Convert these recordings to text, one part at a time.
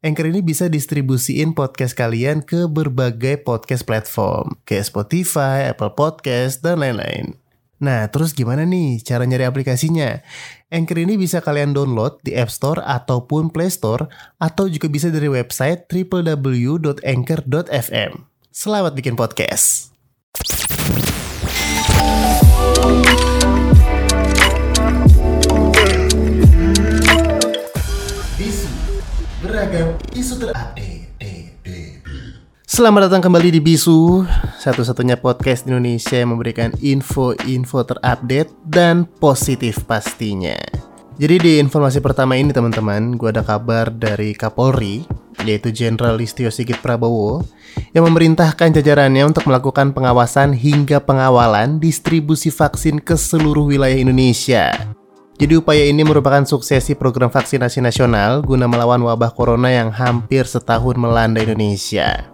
Anchor ini bisa distribusiin podcast kalian ke berbagai podcast platform, kayak Spotify, Apple Podcast, dan lain-lain. Nah, terus gimana nih cara nyari aplikasinya? Anchor ini bisa kalian download di App Store ataupun Play Store, atau juga bisa dari website www.anchor.fm. Selamat bikin podcast! Beragam isu terupdate. Selamat datang kembali di Bisu, satu-satunya podcast di Indonesia yang memberikan info-info terupdate dan positif pastinya. Jadi di informasi pertama ini teman-teman, gue ada kabar dari Kapolri, yaitu Jenderal Listio Sigit Prabowo, yang memerintahkan jajarannya untuk melakukan pengawasan hingga pengawalan distribusi vaksin ke seluruh wilayah Indonesia. Jadi upaya ini merupakan suksesi program vaksinasi nasional guna melawan wabah corona yang hampir setahun melanda Indonesia.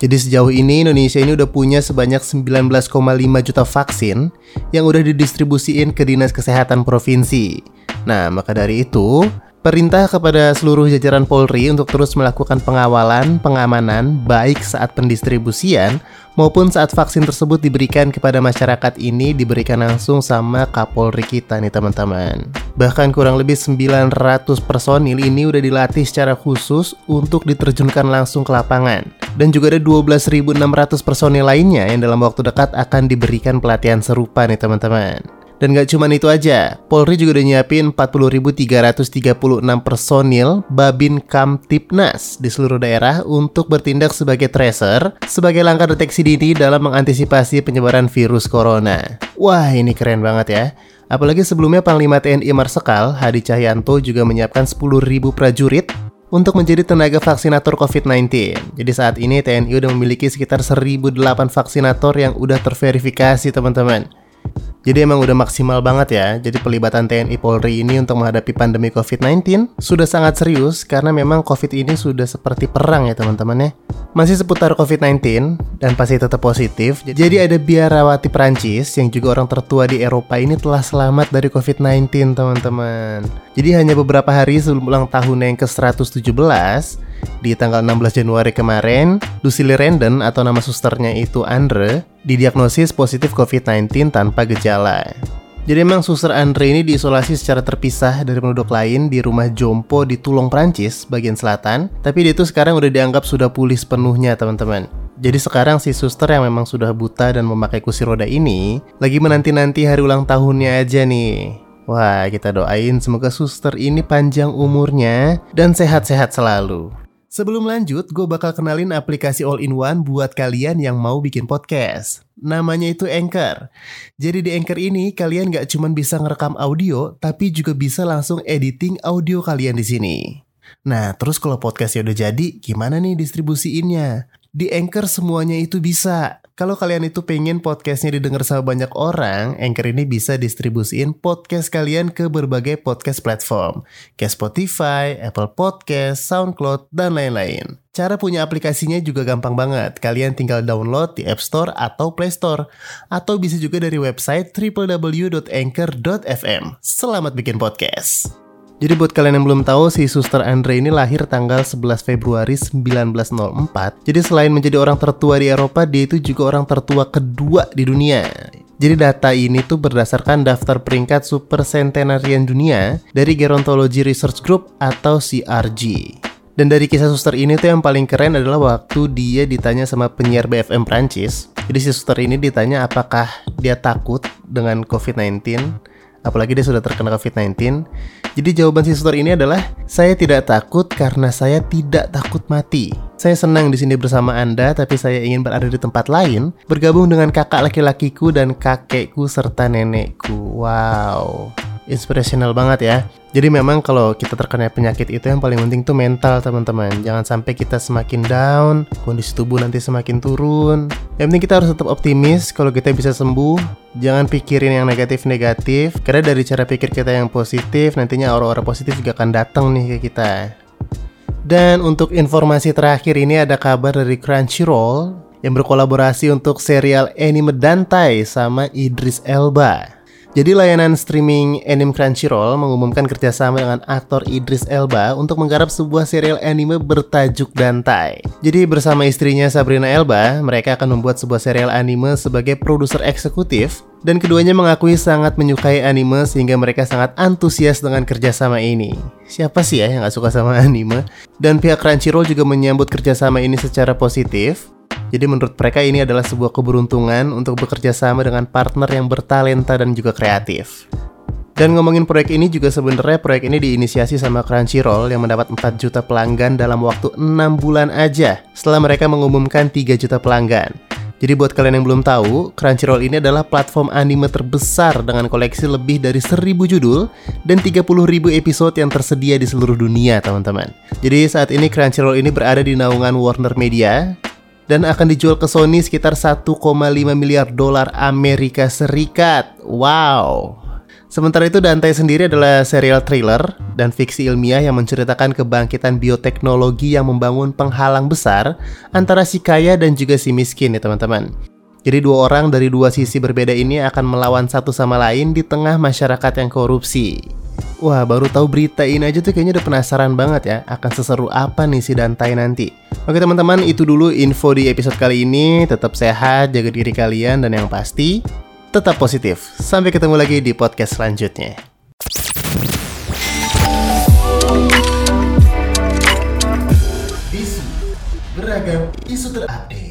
Jadi sejauh ini Indonesia ini udah punya sebanyak 19,5 juta vaksin yang udah didistribusiin ke Dinas Kesehatan Provinsi. Nah, maka dari itu, Perintah kepada seluruh jajaran Polri untuk terus melakukan pengawalan, pengamanan, baik saat pendistribusian maupun saat vaksin tersebut diberikan kepada masyarakat ini diberikan langsung sama Kapolri kita nih teman-teman. Bahkan kurang lebih 900 personil ini udah dilatih secara khusus untuk diterjunkan langsung ke lapangan. Dan juga ada 12.600 personil lainnya yang dalam waktu dekat akan diberikan pelatihan serupa nih teman-teman. Dan gak cuma itu aja, Polri juga udah nyiapin 40.336 personil Babin Kamtipnas di seluruh daerah untuk bertindak sebagai tracer sebagai langkah deteksi dini dalam mengantisipasi penyebaran virus corona. Wah, ini keren banget ya. Apalagi sebelumnya Panglima TNI Marsikal Hadi Cahyanto juga menyiapkan 10.000 prajurit untuk menjadi tenaga vaksinator COVID-19. Jadi saat ini TNI udah memiliki sekitar 1.008 vaksinator yang udah terverifikasi teman-teman. Jadi emang udah maksimal banget ya. Jadi pelibatan TNI Polri ini untuk menghadapi pandemi COVID-19 sudah sangat serius karena memang COVID ini sudah seperti perang ya teman-teman ya. Masih seputar COVID-19 dan pasti tetap positif. Jadi ada biarawati Prancis yang juga orang tertua di Eropa ini telah selamat dari COVID-19 teman-teman. Jadi hanya beberapa hari sebelum ulang tahun yang ke-117 di tanggal 16 Januari kemarin, Lucille Randon atau nama susternya itu Andre didiagnosis positif COVID-19 tanpa gejala. Jadi emang suster Andre ini diisolasi secara terpisah dari penduduk lain di rumah Jompo di Tulung, Prancis, bagian selatan. Tapi dia itu sekarang udah dianggap sudah pulih sepenuhnya, teman-teman. Jadi sekarang si suster yang memang sudah buta dan memakai kursi roda ini lagi menanti-nanti hari ulang tahunnya aja nih. Wah, kita doain semoga suster ini panjang umurnya dan sehat-sehat selalu. Sebelum lanjut, gue bakal kenalin aplikasi all-in-one buat kalian yang mau bikin podcast. Namanya itu Anchor. Jadi di Anchor ini kalian gak cuma bisa ngerekam audio, tapi juga bisa langsung editing audio kalian di sini. Nah, terus kalau podcastnya udah jadi, gimana nih distribusiinnya? Di Anchor semuanya itu bisa. Kalau kalian itu pengen podcastnya didengar sama banyak orang, Anchor ini bisa distribusiin podcast kalian ke berbagai podcast platform, kayak Spotify, Apple Podcast, SoundCloud, dan lain-lain. Cara punya aplikasinya juga gampang banget. Kalian tinggal download di App Store atau Play Store. Atau bisa juga dari website www.anchor.fm. Selamat bikin podcast! Jadi buat kalian yang belum tahu, si Suster Andre ini lahir tanggal 11 Februari 1904. Jadi selain menjadi orang tertua di Eropa, dia itu juga orang tertua kedua di dunia. Jadi data ini tuh berdasarkan daftar peringkat super centenarian dunia dari Gerontology Research Group atau CRG. Dan dari kisah suster ini tuh yang paling keren adalah waktu dia ditanya sama penyiar BFM Prancis. Jadi si suster ini ditanya apakah dia takut dengan COVID-19 apalagi dia sudah terkena COVID-19. Jadi jawaban si suster ini adalah saya tidak takut karena saya tidak takut mati. Saya senang di sini bersama Anda, tapi saya ingin berada di tempat lain, bergabung dengan kakak laki-lakiku dan kakekku serta nenekku. Wow. Inspirational banget ya. Jadi memang kalau kita terkena penyakit itu yang paling penting tuh mental teman-teman. Jangan sampai kita semakin down, kondisi tubuh nanti semakin turun. Yang penting kita harus tetap optimis kalau kita bisa sembuh. Jangan pikirin yang negatif-negatif, karena dari cara pikir kita yang positif, nantinya aura-aura positif juga akan datang nih ke kita. Dan untuk informasi terakhir ini ada kabar dari Crunchyroll yang berkolaborasi untuk serial anime Dantai sama Idris Elba. Jadi layanan streaming anime Crunchyroll mengumumkan kerjasama dengan aktor Idris Elba untuk menggarap sebuah serial anime bertajuk Dantai. Jadi bersama istrinya Sabrina Elba, mereka akan membuat sebuah serial anime sebagai produser eksekutif dan keduanya mengakui sangat menyukai anime sehingga mereka sangat antusias dengan kerjasama ini. Siapa sih ya yang gak suka sama anime? Dan pihak Crunchyroll juga menyambut kerjasama ini secara positif jadi menurut mereka ini adalah sebuah keberuntungan untuk bekerja sama dengan partner yang bertalenta dan juga kreatif. Dan ngomongin proyek ini juga sebenarnya proyek ini diinisiasi sama Crunchyroll yang mendapat 4 juta pelanggan dalam waktu 6 bulan aja setelah mereka mengumumkan 3 juta pelanggan. Jadi buat kalian yang belum tahu, Crunchyroll ini adalah platform anime terbesar dengan koleksi lebih dari 1000 judul dan 30.000 episode yang tersedia di seluruh dunia, teman-teman. Jadi saat ini Crunchyroll ini berada di naungan Warner Media dan akan dijual ke Sony sekitar 1,5 miliar dolar Amerika Serikat. Wow. Sementara itu Dante sendiri adalah serial thriller dan fiksi ilmiah yang menceritakan kebangkitan bioteknologi yang membangun penghalang besar antara si kaya dan juga si miskin ya teman-teman. Jadi dua orang dari dua sisi berbeda ini akan melawan satu sama lain di tengah masyarakat yang korupsi. Wah, baru tahu berita ini aja tuh kayaknya udah penasaran banget ya akan seseru apa nih si Dantai nanti. Oke teman-teman, itu dulu info di episode kali ini. Tetap sehat, jaga diri kalian, dan yang pasti, tetap positif. Sampai ketemu lagi di podcast selanjutnya. Beragam isu terupdate.